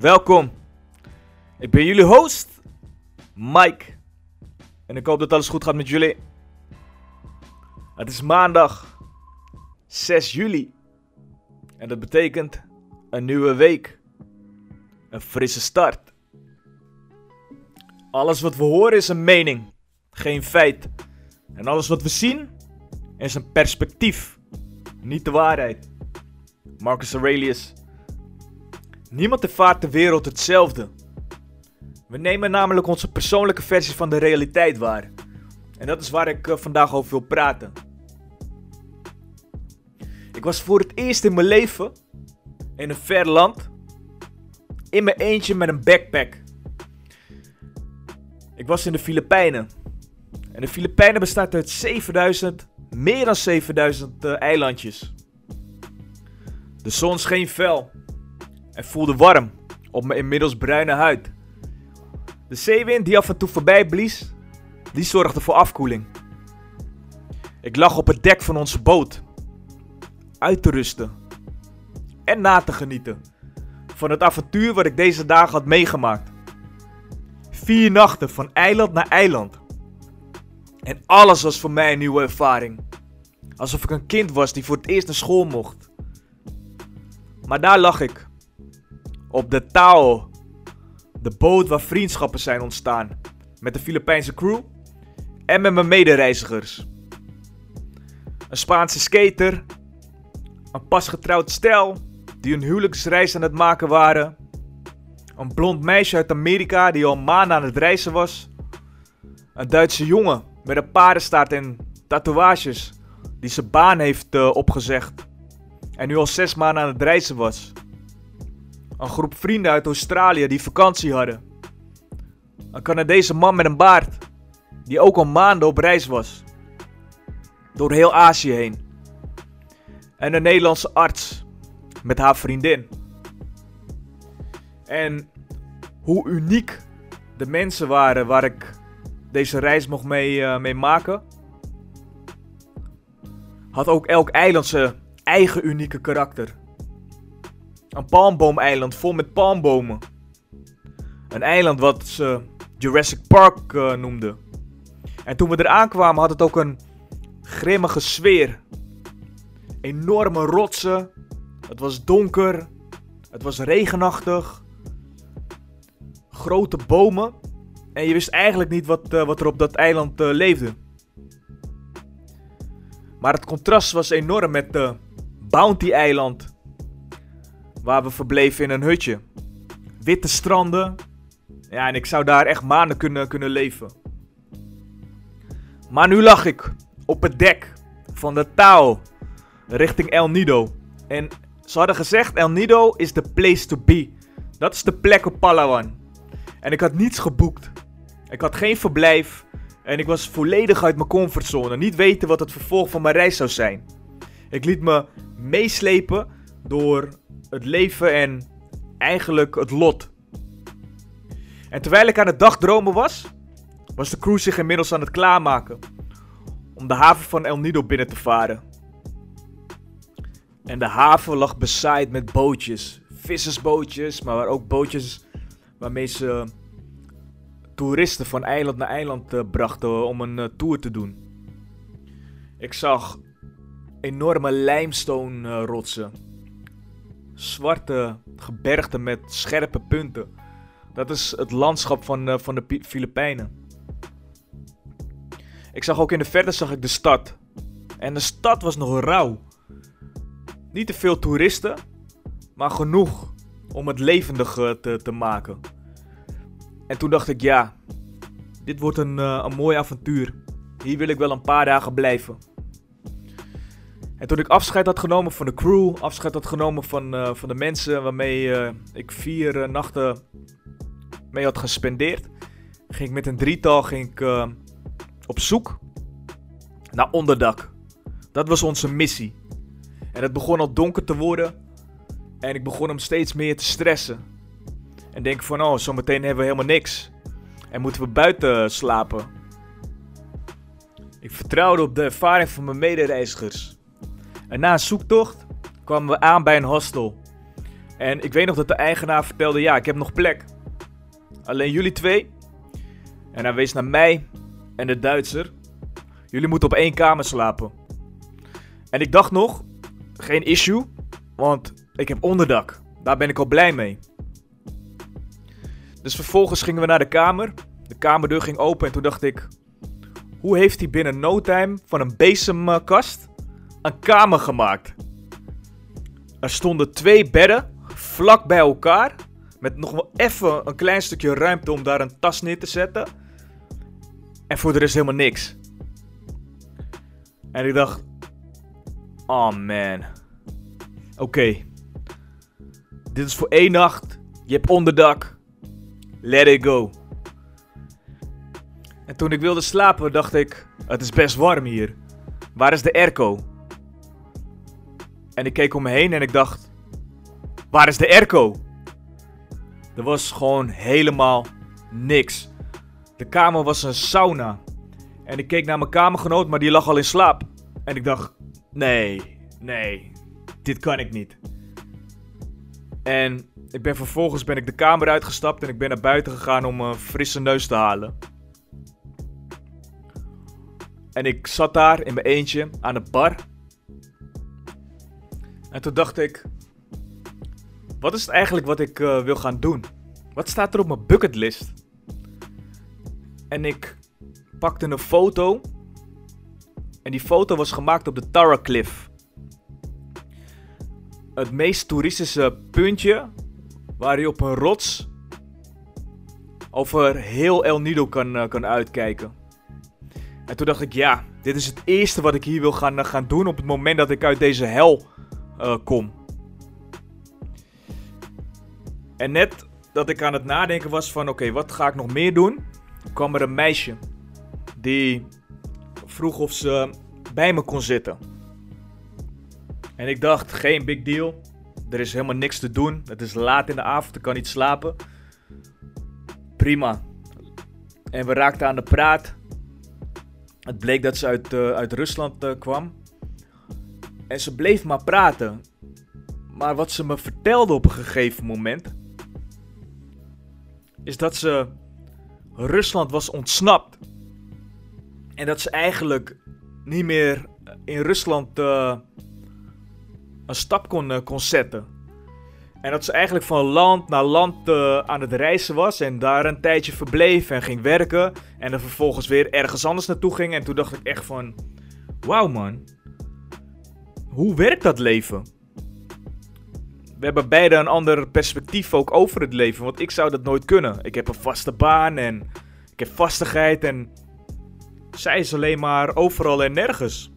welkom. Ik ben jullie host, Mike. En ik hoop dat alles goed gaat met jullie. Het is maandag 6 juli. En dat betekent een nieuwe week. Een frisse start. Alles wat we horen is een mening, geen feit. En alles wat we zien is een perspectief, niet de waarheid. Marcus Aurelius. Niemand ervaart de wereld hetzelfde. We nemen namelijk onze persoonlijke versie van de realiteit waar. En dat is waar ik eh, vandaag over wil praten. Ik was voor het eerst in mijn leven in een ver land. In mijn eentje met een backpack. Ik was in de Filipijnen. En de Filipijnen bestaat uit 7000, meer dan 7000 uh, eilandjes. De zon scheen fel en voelde warm op mijn inmiddels bruine huid. De zeewind die af en toe voorbij blies, die zorgde voor afkoeling. Ik lag op het dek van onze boot, uit te rusten en na te genieten van het avontuur wat ik deze dagen had meegemaakt. Vier nachten van eiland naar eiland. En alles was voor mij een nieuwe ervaring. Alsof ik een kind was die voor het eerst naar school mocht. Maar daar lag ik. Op de Tao. De boot waar vriendschappen zijn ontstaan. Met de Filipijnse crew. En met mijn medereizigers. Een Spaanse skater. Een pasgetrouwd stel. Die een huwelijksreis aan het maken waren. Een blond meisje uit Amerika die al maanden aan het reizen was. Een Duitse jongen met een paardenstaart en tatoeages. Die zijn baan heeft uh, opgezegd. En nu al zes maanden aan het reizen was. Een groep vrienden uit Australië die vakantie hadden. Een Canadese man met een baard. Die ook al maanden op reis was. Door heel Azië heen. En een Nederlandse arts. Met haar vriendin. En hoe uniek de mensen waren waar ik deze reis mocht mee, mee maken. Had ook elk eiland zijn eigen unieke karakter. Een palmboomeiland vol met palmbomen. Een eiland wat ze Jurassic Park uh, noemden. En toen we eraan kwamen had het ook een grimmige sfeer. Enorme rotsen. Het was donker. Het was regenachtig. Grote bomen. En je wist eigenlijk niet wat, uh, wat er op dat eiland uh, leefde. Maar het contrast was enorm met de Bounty-eiland. Waar we verbleven in een hutje. Witte stranden. Ja, en ik zou daar echt maanden kunnen, kunnen leven. Maar nu lag ik op het dek van de Tao richting El Nido. En ze hadden gezegd: El Nido is the place to be. Dat is de plek op Palawan. En ik had niets geboekt. Ik had geen verblijf. En ik was volledig uit mijn comfortzone. Niet weten wat het vervolg van mijn reis zou zijn. Ik liet me meeslepen door het leven en eigenlijk het lot. En terwijl ik aan het dagdromen was, was de crew zich inmiddels aan het klaarmaken om de haven van El Nido binnen te varen. En de haven lag bezaaid met bootjes, vissersbootjes, maar ook bootjes waarmee ze toeristen van eiland naar eiland uh, brachten om een uh, tour te doen. Ik zag enorme limestone uh, rotsen. Zwarte gebergten met scherpe punten. Dat is het landschap van, van de Filipijnen. Ik zag ook in de verte zag ik de stad. En de stad was nog rauw. Niet te veel toeristen, maar genoeg om het levendig te, te maken. En toen dacht ik, ja, dit wordt een, uh, een mooi avontuur. Hier wil ik wel een paar dagen blijven. En toen ik afscheid had genomen van de crew, afscheid had genomen van, eh, van de mensen waarmee eh, ik vier eh, nachten mee had gespendeerd, ging ik met een drietal ging ik, op zoek naar onderdak. Dat was onze missie. En het begon al donker te worden. En ik begon hem steeds meer te stressen. En denk van, oh, zometeen hebben we helemaal niks. En moeten we buiten slapen. Ik vertrouwde op de ervaring van mijn medereizigers. En na een zoektocht kwamen we aan bij een hostel. En ik weet nog dat de eigenaar vertelde, ja, ik heb nog plek. Alleen jullie twee. En hij wees naar mij en de Duitser. Jullie moeten op één kamer slapen. En ik dacht nog, geen issue, want ik heb onderdak. Daar ben ik al blij mee. Dus vervolgens gingen we naar de kamer. De kamerdeur ging open en toen dacht ik... Hoe heeft hij binnen no time van een bezemkast een kamer gemaakt? Er stonden twee bedden vlak bij elkaar. Met nog wel even een klein stukje ruimte om daar een tas neer te zetten. En voor de rest helemaal niks. En ik dacht... Oh man. Oké. Dit is voor één nacht. Je hebt onderdak. Let it go. En toen ik wilde slapen, dacht ik: Het is best warm hier. Waar is de airco? En ik keek om me heen en ik dacht: Waar is de airco? Er was gewoon helemaal niks. De kamer was een sauna. En ik keek naar mijn kamergenoot, maar die lag al in slaap. En ik dacht: Nee, nee, dit kan ik niet. En ik ben vervolgens ben ik de kamer uitgestapt en ik ben naar buiten gegaan om een frisse neus te halen. En ik zat daar in mijn eentje aan de bar. En toen dacht ik: Wat is het eigenlijk wat ik eh, wil gaan doen? Wat staat er op mijn bucketlist? En ik pakte een foto. En die foto was gemaakt op de Tara Cliff. Het meest toeristische puntje waar je op een rots over heel El Nido kan, eh, kan uitkijken. En toen dacht ik, ja, dit is het eerste wat ik hier wil gaan, eh, gaan doen op het moment dat ik uit deze hel eh, kom. En net dat ik aan het nadenken was van, oké, wat ga ik nog meer doen? kwam er een meisje die vroeg of ze bij me kon zitten. En ik dacht, geen big deal. Er is helemaal niks te doen. Het is laat in de avond, ik kan niet slapen. Prima. En we raakten aan de praat. Het bleek dat ze uit, eh, uit Rusland eh, kwam. En ze bleef maar praten. Maar wat ze me vertelde op een gegeven moment. Is dat ze Rusland was ontsnapt. En dat ze eigenlijk niet meer in Rusland eh, een stap kon, eh, kon zetten. En dat ze eigenlijk van land naar land eh, aan het reizen was. En daar een tijdje verbleef en ging werken. En dan vervolgens weer ergens anders naartoe ging. En toen dacht ik echt van... Wauw man. Hoe werkt dat leven? We hebben beide een ander perspectief ook over het leven. Want ik zou dat nooit kunnen. Ik heb een vaste baan en ik heb vastigheid. En zij is alleen maar overal en nergens.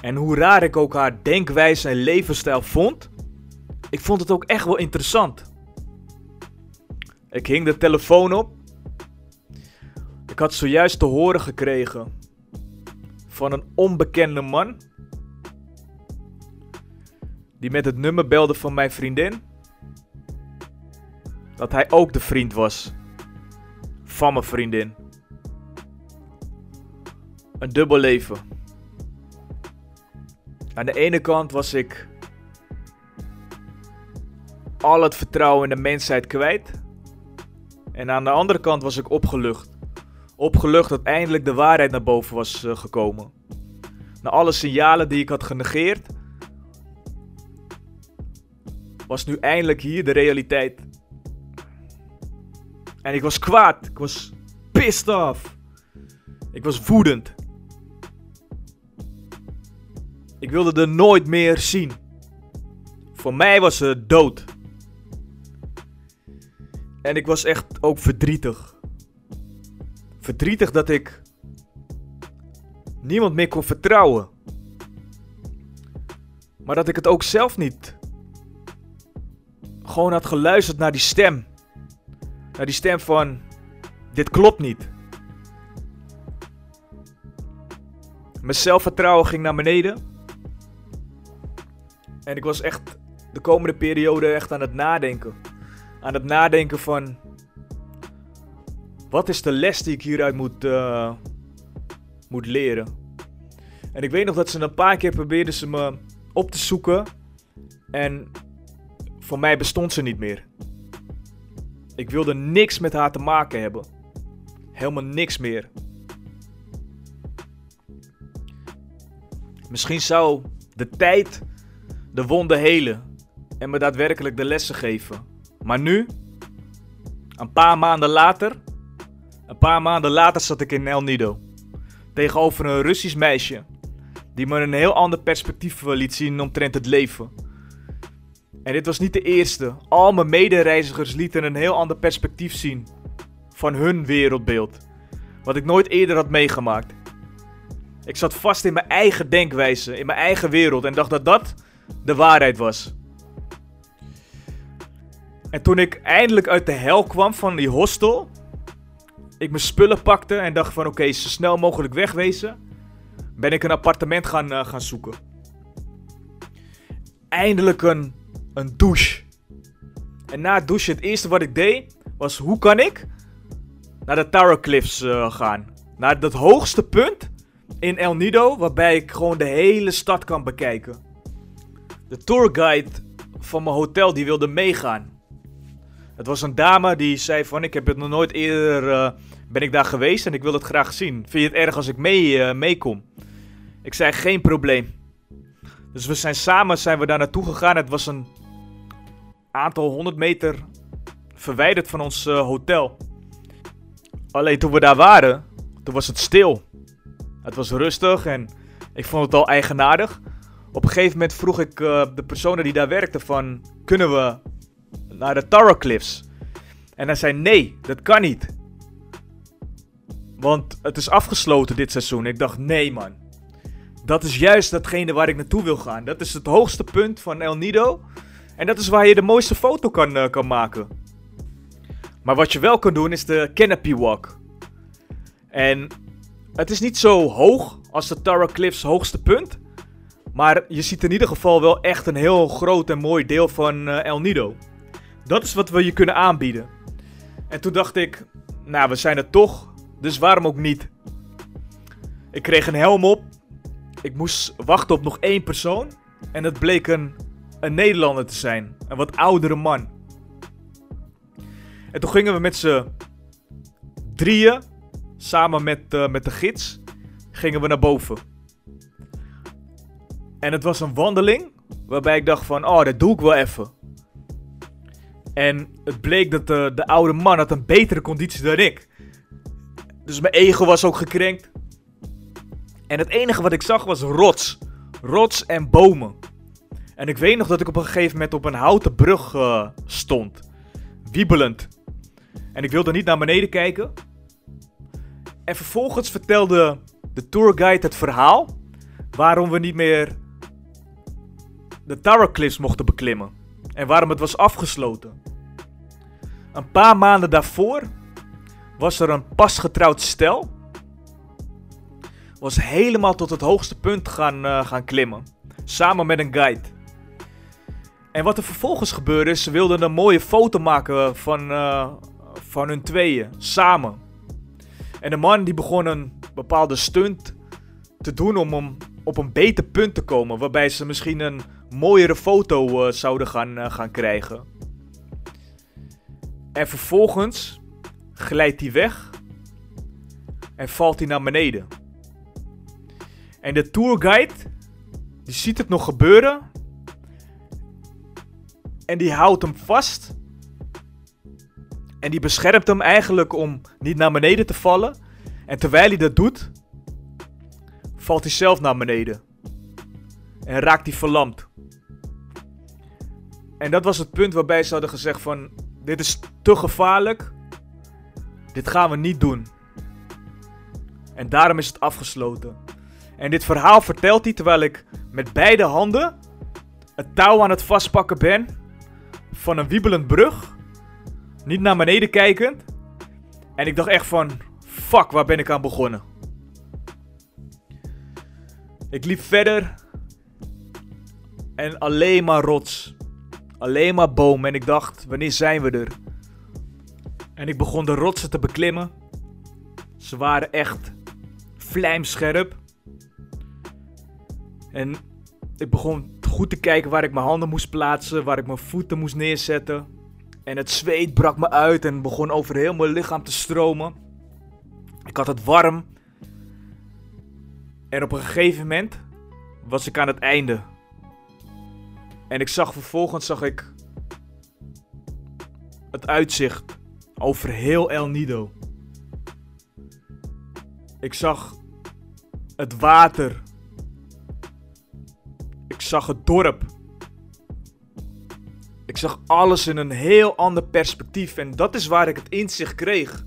En hoe raar ik ook haar denkwijze en levensstijl vond, ik vond het ook echt wel interessant. Ik hing de telefoon op. Ik had zojuist te horen gekregen van een onbekende man. Die met het nummer belde van mijn vriendin. Dat hij ook de vriend was. Van mijn vriendin. Een dubbel leven. Aan de ene kant was ik al het vertrouwen in de mensheid kwijt. En aan de andere kant was ik opgelucht. Opgelucht dat eindelijk de waarheid naar boven was uh, gekomen. Na alle signalen die ik had genegeerd, was nu eindelijk hier de realiteit. En ik was kwaad. Ik was pissed off. Ik was woedend. Ik wilde er nooit meer zien. Voor mij was ze dood. En ik was echt ook verdrietig. Verdrietig dat ik niemand meer kon vertrouwen. Maar dat ik het ook zelf niet gewoon had geluisterd naar die stem. Naar die stem van: dit klopt niet. Mijn zelfvertrouwen ging naar beneden. En ik was echt de komende periode echt aan het nadenken. Aan het nadenken van. Wat is de les die ik hieruit moet, uh, moet leren? En ik weet nog dat ze een paar keer probeerden ze me op te zoeken. En voor mij bestond ze niet meer. Ik wilde niks met haar te maken hebben. Helemaal niks meer. Misschien zou de tijd de wonden helen en me daadwerkelijk de lessen geven. Maar nu, een paar maanden later, een paar maanden later zat ik in El Nido. Tegenover een Russisch meisje die me een heel ander perspectief liet zien omtrent het leven. En dit was niet de eerste. Al mijn medereizigers lieten een heel ander perspectief zien van hun wereldbeeld. Wat ik nooit eerder had meegemaakt. Ik zat vast in mijn eigen denkwijze, in mijn eigen wereld en dacht dat dat de waarheid was. En toen ik eindelijk uit de hel kwam van die hostel, ik mijn spullen pakte en dacht van oké, zo snel mogelijk wegwezen, ben ik een appartement gaan, uh, gaan zoeken. Eindelijk een, een douche. En na het douchen, het eerste wat ik deed, was hoe kan ik naar de Tower Cliffs uh, gaan. Naar dat hoogste punt in El Nido, waarbij ik gewoon de hele stad kan bekijken. De tourguide van mijn hotel die wilde meegaan. Het was een dame die zei van ik heb het nog nooit eerder uh, ben ik daar geweest en ik wil het graag zien. Vind je het erg als ik mee, uh, meekom? Ik zei geen probleem. Dus we zijn samen zijn we daar naartoe gegaan. Het was een aantal honderd meter verwijderd van ons uh, hotel. Alleen toen we daar waren, toen was het stil. Het was rustig en ik vond het al eigenaardig. Op een gegeven moment vroeg ik uh, de personen die daar werkten van... Kunnen we naar de Tara Cliffs? En hij zei nee, dat kan niet. Want het is afgesloten dit seizoen. Ik dacht nee man. Dat is juist datgene waar ik naartoe wil gaan. Dat is het hoogste punt van El Nido. En dat is waar je de mooiste foto kan, uh, kan maken. Maar wat je wel kan doen is de Canopy Walk. En het is niet zo hoog als de Tara Cliffs hoogste punt. Maar je ziet in ieder geval wel echt een heel groot en mooi deel van uh, El Nido. Dat is wat we je kunnen aanbieden. En toen dacht ik, nou we zijn er toch, dus waarom ook niet? Ik kreeg een helm op. Ik moest wachten op nog één persoon. En het bleek een, een Nederlander te zijn. Een wat oudere man. En toen gingen we met z'n drieën, samen met, uh, met de gids, gingen we naar boven. En het was een wandeling waarbij ik dacht van, oh, dat doe ik wel even. En het bleek dat de, de oude man had een betere conditie dan ik. Dus mijn ego was ook gekrenkt. En het enige wat ik zag was rots. Rots en bomen. En ik weet nog dat ik op een gegeven moment op een houten brug uh, stond. Wiebelend. En ik wilde niet naar beneden kijken. En vervolgens vertelde de tourguide het verhaal. Waarom we niet meer de Tower Cliffs mochten beklimmen. En waarom het was afgesloten. Een paar maanden daarvoor was er een pasgetrouwd stel. Was helemaal tot het hoogste punt gaan, uh, gaan klimmen. Samen met een guide. En wat er vervolgens gebeurde is, ze wilden een mooie foto maken van, uh, van hun tweeën. Samen. En de man die begon een bepaalde stunt te doen om hem op een beter punt te komen. Waarbij ze misschien een mooiere foto uh, zouden gaan, uh, gaan krijgen. En vervolgens glijdt hij weg en valt hij naar beneden. En de tourguide die ziet het nog gebeuren en die houdt hem vast. En die beschermt hem eigenlijk om niet naar beneden te vallen. En terwijl hij dat doet, valt hij zelf naar beneden. En raakt hij verlamd. En dat was het punt waarbij ze hadden gezegd van... Dit is te gevaarlijk. Dit gaan we niet doen. En daarom is het afgesloten. En dit verhaal vertelt hij terwijl ik met beide handen het touw aan het vastpakken ben van een wiebelend brug. Niet naar beneden kijkend. En ik dacht echt van, fuck, waar ben ik aan begonnen? Ik liep verder. En alleen maar rots. Alleen maar boom. En ik dacht, wanneer zijn we er? En ik begon de rotsen te beklimmen. Ze waren echt vlijmscherp. En ik begon goed te kijken waar ik mijn handen moest plaatsen, waar ik mijn voeten moest neerzetten. En het zweet brak me uit en begon over heel mijn lichaam te stromen. Ik had het warm. En op een gegeven moment was ik aan het einde. En ik zag vervolgens zag ik het uitzicht over heel El Nido. Ik zag het water. Ik zag het dorp. Ik zag alles in een heel ander perspectief en dat is waar ik het inzicht kreeg.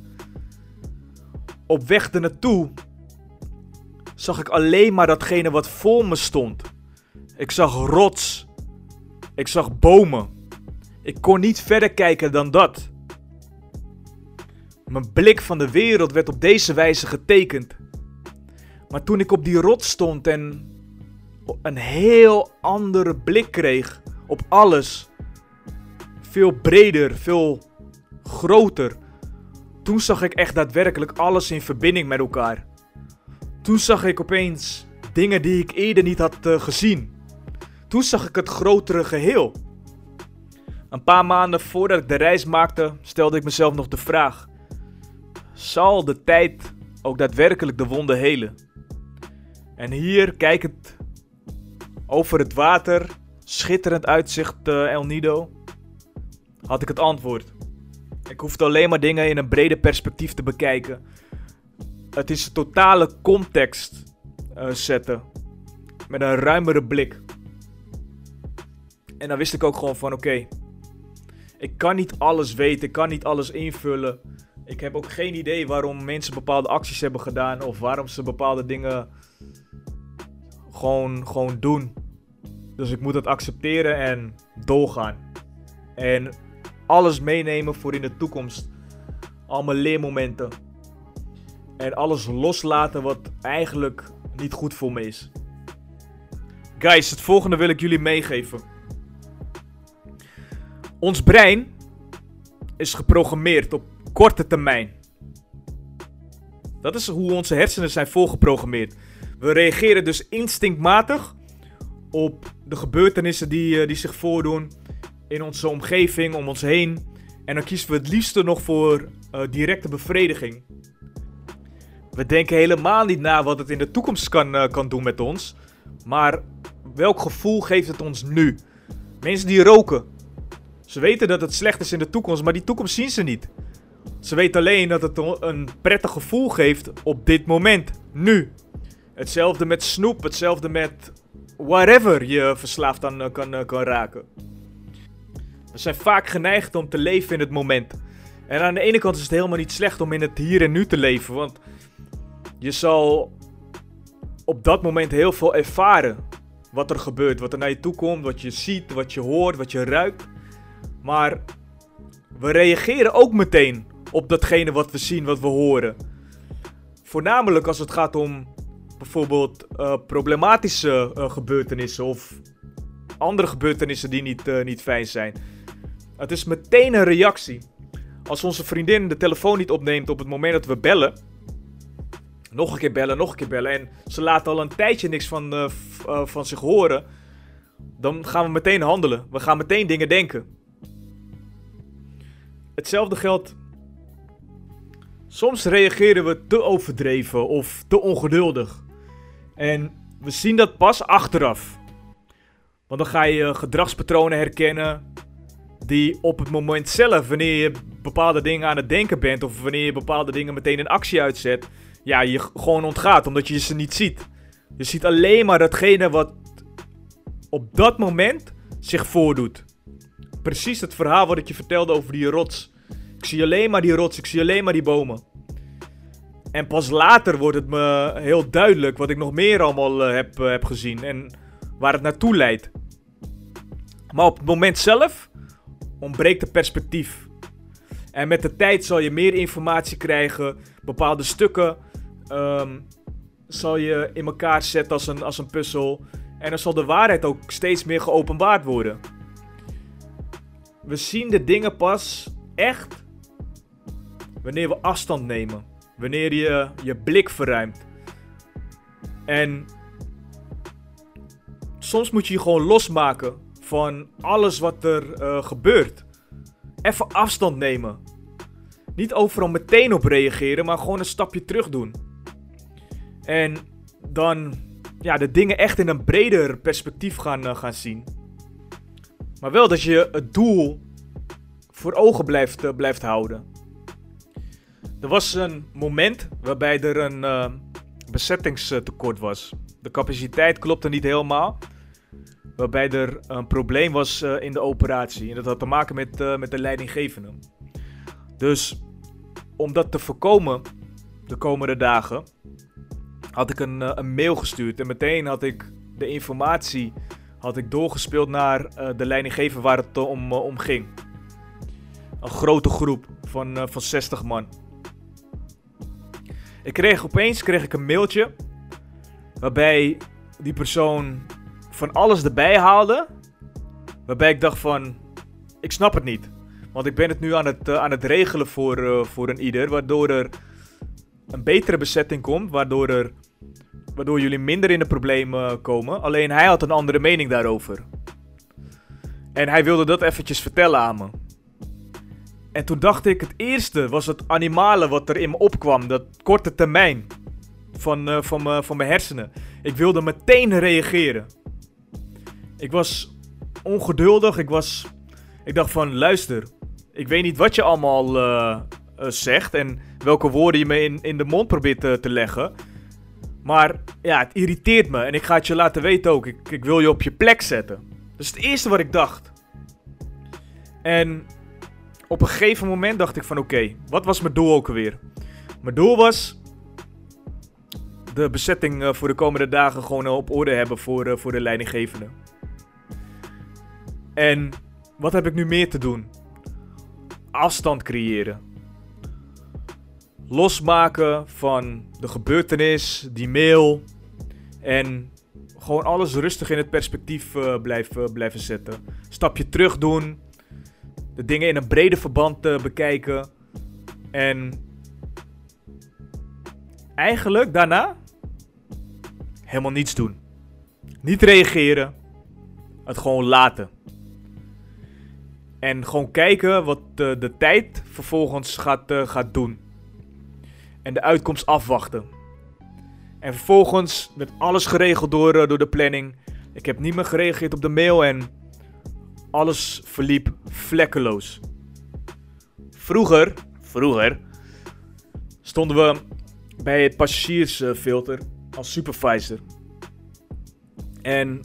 Op weg ernaartoe zag ik alleen maar datgene wat voor me stond. Ik zag rots. Ik zag bomen. Ik kon niet verder kijken dan dat. Mijn blik van de wereld werd op deze wijze getekend. Maar toen ik op die rots stond en een heel andere blik kreeg op alles, veel breder, veel groter, toen zag ik echt daadwerkelijk alles in verbinding met elkaar. Toen zag ik opeens dingen die ik eerder niet had uh, gezien. Toen zag ik het grotere geheel. Een paar maanden voordat ik de reis maakte, stelde ik mezelf nog de vraag: zal de tijd ook daadwerkelijk de wonden helen? En hier, kijkend over het water, schitterend uitzicht uh, El Nido, had ik het antwoord. Ik hoefde alleen maar dingen in een breder perspectief te bekijken. Het is een totale context uh, zetten. Met een ruimere blik. En dan wist ik ook gewoon van oké. ik kan niet alles weten, ik kan niet alles invullen. Ik heb ook geen idee waarom mensen bepaalde acties hebben gedaan. Of waarom ze bepaalde dingen gewoon, gewoon doen. Dus ik moet het accepteren en doorgaan. En alles meenemen voor in de toekomst. Al mijn leermomenten. En alles loslaten wat eigenlijk niet goed voor me is. Guys, het volgende wil ik jullie meegeven. Ons brein is geprogrammeerd op korte termijn. Dat is hoe onze hersenen zijn volgeprogrammeerd. We reageren dus instinctmatig op de gebeurtenissen die, uh, die zich voordoen in onze omgeving, om ons heen. En dan kiezen we het liefste nog voor uh, directe bevrediging. We denken helemaal niet na wat het in de toekomst kan, uh, kan doen met ons. Maar welk gevoel geeft het ons nu? Mensen die roken. Ze weten dat het slecht is in de toekomst, maar die toekomst zien ze niet. Ze weten alleen dat het een prettig gevoel geeft op dit moment, nu. Hetzelfde met snoep, hetzelfde met whatever je verslaafd aan eh, kan, eh, kan raken. We zijn vaak geneigd om te leven in het moment. En aan de ene kant is het helemaal niet slecht om in het hier en nu te leven, want je zal op dat moment heel veel ervaren. Wat er gebeurt, wat er naar je toe komt, wat je ziet, wat je hoort, wat je ruikt. Maar we reageren ook meteen op datgene wat we zien, wat we horen. Voornamelijk als het gaat om bijvoorbeeld uh, problematische uh, gebeurtenissen of andere gebeurtenissen die niet, uh, niet fijn zijn. Het is meteen een reactie. Als onze vriendin de telefoon niet opneemt op het moment dat we bellen, nog een keer bellen, nog een keer bellen, en ze laat al een tijdje niks van, van zich horen, dan gaan we meteen handelen. We gaan meteen dingen denken. Hetzelfde geldt Soms reageren we te overdreven of te ongeduldig. En we zien dat pas achteraf. Want dan ga je gedragspatronen herkennen die op het moment zelf, wanneer je bepaalde dingen aan het denken bent of wanneer je bepaalde dingen meteen in actie uitzet, ja, je gewoon ontgaat omdat je ze niet ziet. Je ziet alleen maar datgene wat op dat moment zich voordoet. Precies het verhaal wat ik je vertelde over die rots. Ik zie alleen maar die rots, ik zie alleen maar die bomen. En pas later wordt het me heel duidelijk wat ik nog meer allemaal uh, heb, uh, heb gezien en waar het naartoe leidt. Maar op het moment zelf ontbreekt het perspectief. En met de tijd zal je meer informatie krijgen, bepaalde stukken ehm, zal je in elkaar zetten als een, als een puzzel. En dan zal de waarheid ook steeds meer geopenbaard worden. We zien de dingen pas echt wanneer we afstand nemen. Wanneer je je blik verruimt. En soms moet je je gewoon losmaken van alles wat er eh, gebeurt. Even afstand nemen. Niet overal meteen op reageren, maar gewoon een stapje terug doen. En dan ja, de dingen echt in een breder perspectief gaan, uh, gaan zien. Maar wel dat je het doel voor ogen blijft, uh, blijft houden. Er was een moment waarbij er een uh, bezettingstekort was. De capaciteit klopte niet helemaal. Waarbij er een probleem was uh, in de operatie. En dat had te maken met, uh, met de leidinggevende. Dus om dat te voorkomen de komende dagen, had ik een, een mail gestuurd. En meteen had ik de informatie had ik doorgespeeld naar de leidinggever waar het om, om ging. Een grote groep van, van 60 man. Ik kreeg opeens kreeg ik een mailtje. Waarbij die persoon van alles erbij haalde. Waarbij ik dacht van. Ik snap het niet. Want ik ben het nu aan het, uh, aan het regelen voor, uh, voor een ieder. Waardoor er een betere bezetting komt. Waardoor, er, waardoor jullie minder in de problemen komen. Alleen hij had een andere mening daarover. En hij wilde dat eventjes vertellen aan me. En toen dacht ik, het eerste was het animale wat er in me opkwam. Dat korte termijn van, uh, van, van mijn hersenen. Ik wilde meteen reageren. Ik was ongeduldig. Ik was... Ik dacht van, luister. Ik weet niet wat je allemaal uh, uh, zegt. En welke woorden je me in, in de mond probeert te, te leggen. Maar ja, het irriteert me. En ik ga het je laten weten ook. Ik, ik wil je op je plek zetten. Dat is het eerste wat ik dacht. En op een gegeven moment dacht ik van oké, wat was mijn doel ook alweer? Mijn doel was de bezetting uh, voor de komende dagen gewoon op orde hebben voor, uh, voor de leidinggevende. En wat heb ik nu meer te doen? Afstand creëren. Losmaken van de gebeurtenis, die mail. En gewoon alles rustig in het perspectief blijven zetten. Stapje terug doen de dingen in een breder verband te bekijken. En eigenlijk daarna helemaal niets doen. Niet reageren. Het gewoon laten. En gewoon kijken wat de, de tijd vervolgens gaat, uh, gaat doen. En de uitkomst afwachten. En vervolgens werd alles geregeld door, door de planning. Ik heb niet meer gereageerd op de mail en alles verliep vlekkeloos. Vroeger, vroeger, stonden we bij het passagiersfilter als supervisor. En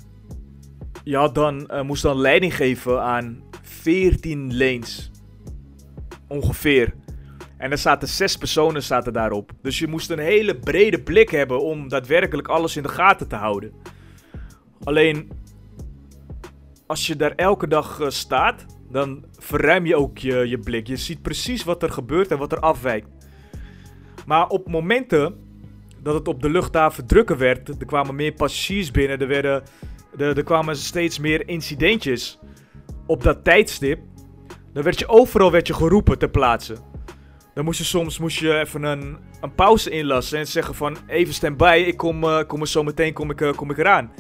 je dan, uh, moest dan leiding geven aan 14 lanes. Ongeveer. En er zaten zes personen zaten daarop. Dus je moest een hele brede blik hebben om daadwerkelijk alles in de gaten te houden. Alleen als je daar elke dag uh, staat, dan verruim je ook je, je blik. Je ziet precies wat er gebeurt en wat er afwijkt. Maar op momenten dat het op de luchthaven drukker werd, er kwamen meer passagiers binnen, er, werden, er, kwamen steeds meer incidentjes op dat tijdstip. Dan werd je overal werd je geroepen ter plaatse. Dan moest je soms moest je even een, een pauze inlassen en zeggen van even stand by, ik kom, uh, kom er zo meteen kom ik, uh, kom ik eraan.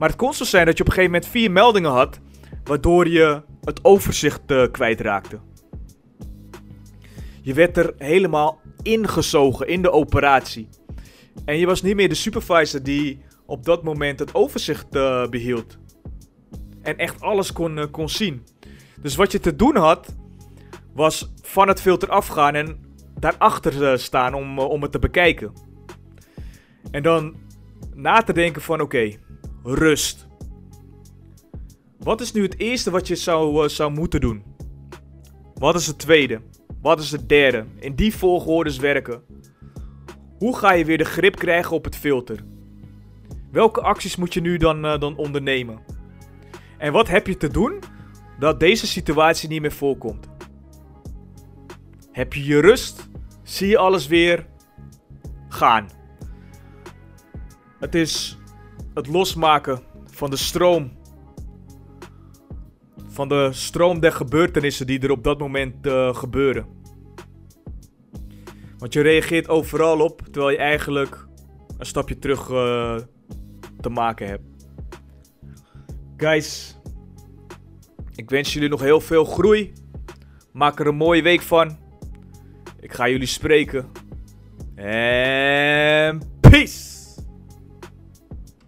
Maar het kon zo zijn dat je op een gegeven moment vier meldingen had, waardoor je het overzicht uh, kwijtraakte. Je werd er helemaal ingezogen in de operatie. En je was niet meer de supervisor die op dat moment het overzicht uh, behield. En echt alles kon, uh, kon zien. Dus wat je te doen had, was van het filter afgaan en daarachter staan om, om het te bekijken. En dan na te denken van oké, rust. Wat is nu het eerste wat je zou, uh, zou moeten doen? Wat is het tweede? Wat is het derde? In die volgordes werken. Hoe ga je weer de grip krijgen op het filter? Welke acties moet je nu dan, uh, dan ondernemen? En wat heb je te doen dat deze situatie niet meer voorkomt? Heb je je rust? Zie je alles weer gaan? Het is het losmaken van de stroom. Van de stroom der gebeurtenissen die er op dat moment uh, gebeuren. Want je reageert overal op, terwijl je eigenlijk een stapje terug uh, te maken hebt. Guys, ik wens jullie nog heel veel groei. Maak er een mooie week van. Ik ga jullie spreken. En peace!